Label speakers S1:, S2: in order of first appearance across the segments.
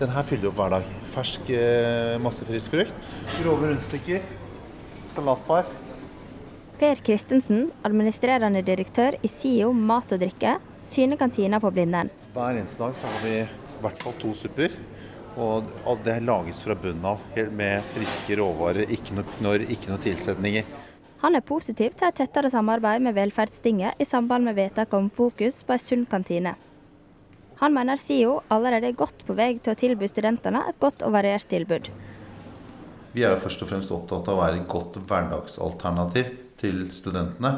S1: Den her fyller opp hver dag. Fersk, eh, masse frisk frukt. Grove rundstykker. Salatpar.
S2: Per Kristensen, administrerende direktør i SIO mat og drikke, syner kantina på Blindern.
S1: Hver eneste dag så har vi i hvert fall to supper. Og det lages fra bunnen av med friske råvarer, ikke noe knorr, ikke noe tilsetninger.
S2: Han er positiv til et tettere samarbeid med Velferdstinget i samband med vedtak om fokus på en sunn kantine. Han mener SIO allerede er godt på vei til å tilby studentene et godt og variert tilbud.
S1: Vi er jo først og fremst opptatt av å være et godt hverdagsalternativ til studentene.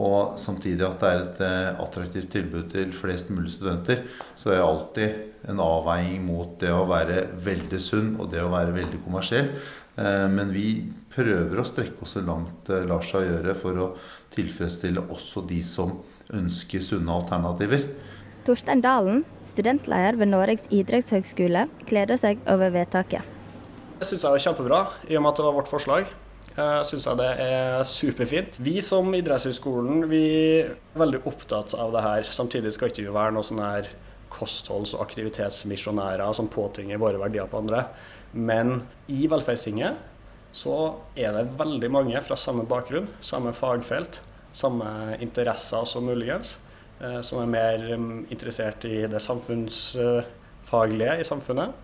S1: Og samtidig at det er et eh, attraktivt tilbud til flest mulig studenter. Så er det alltid en avveining mot det å være veldig sunn og det å være veldig kommersiell. Eh, men vi prøver å strekke oss så langt det lar seg gjøre for å tilfredsstille også de som ønsker sunne alternativer.
S2: Torstein Dalen, studentleder ved Norges idrettshøgskole, gleder seg over vedtaket.
S3: Det syns jeg er kjempebra, i og med at det var vårt forslag. Jeg syns det er superfint. Vi som idrettshøyskolen vi er veldig opptatt av det her. Samtidig skal ikke vi være noen sånn her kostholds- og aktivitetsmisjonærer som påtvinger våre verdier på andre. Men i Velferdstinget så er det veldig mange fra samme bakgrunn, samme fagfelt, samme interesser som muligens, eh, som er mer mm, interessert i det samfunnsfaglige i samfunnet.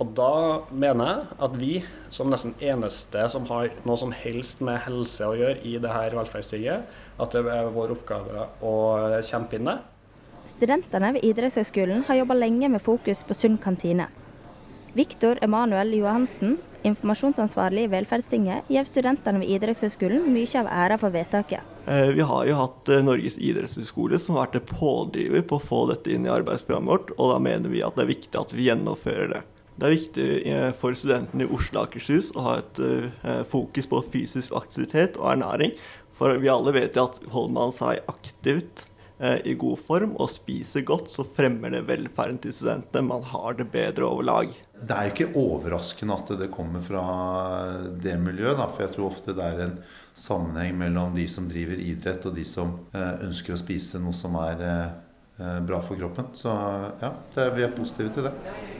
S3: Og da mener jeg at vi, som nesten eneste som har noe som helst med helse å gjøre i det her velferdstinget, at det er vår oppgave å kjempe inn det.
S2: Studentene ved idrettshøgskolen har jobba lenge med fokus på sunn kantine. Viktor Emanuel Johansen, informasjonsansvarlig i Velferdstinget, gir studentene ved idrettshøgskolen mye av æra for vedtaket.
S4: Eh, vi har jo hatt eh, Norges idrettshøgskole som har vært en pådriver på å få dette inn i arbeidsprogrammet vårt, og da mener vi at det er viktig at vi gjennomfører det. Det er viktig eh, for studentene i Oslo og Akershus å ha et fokus på fysisk aktivitet og ernæring. For vi alle vet at holder man seg aktivt i god form og spiser godt, så fremmer det velferden til studentene. Man har det bedre over lag.
S1: Det er ikke overraskende at det kommer fra det miljøet. Da, for jeg tror ofte det er en sammenheng mellom de som driver idrett og de som uh, ønsker å spise noe som er bra for kroppen. Så ja, vi er positive til det.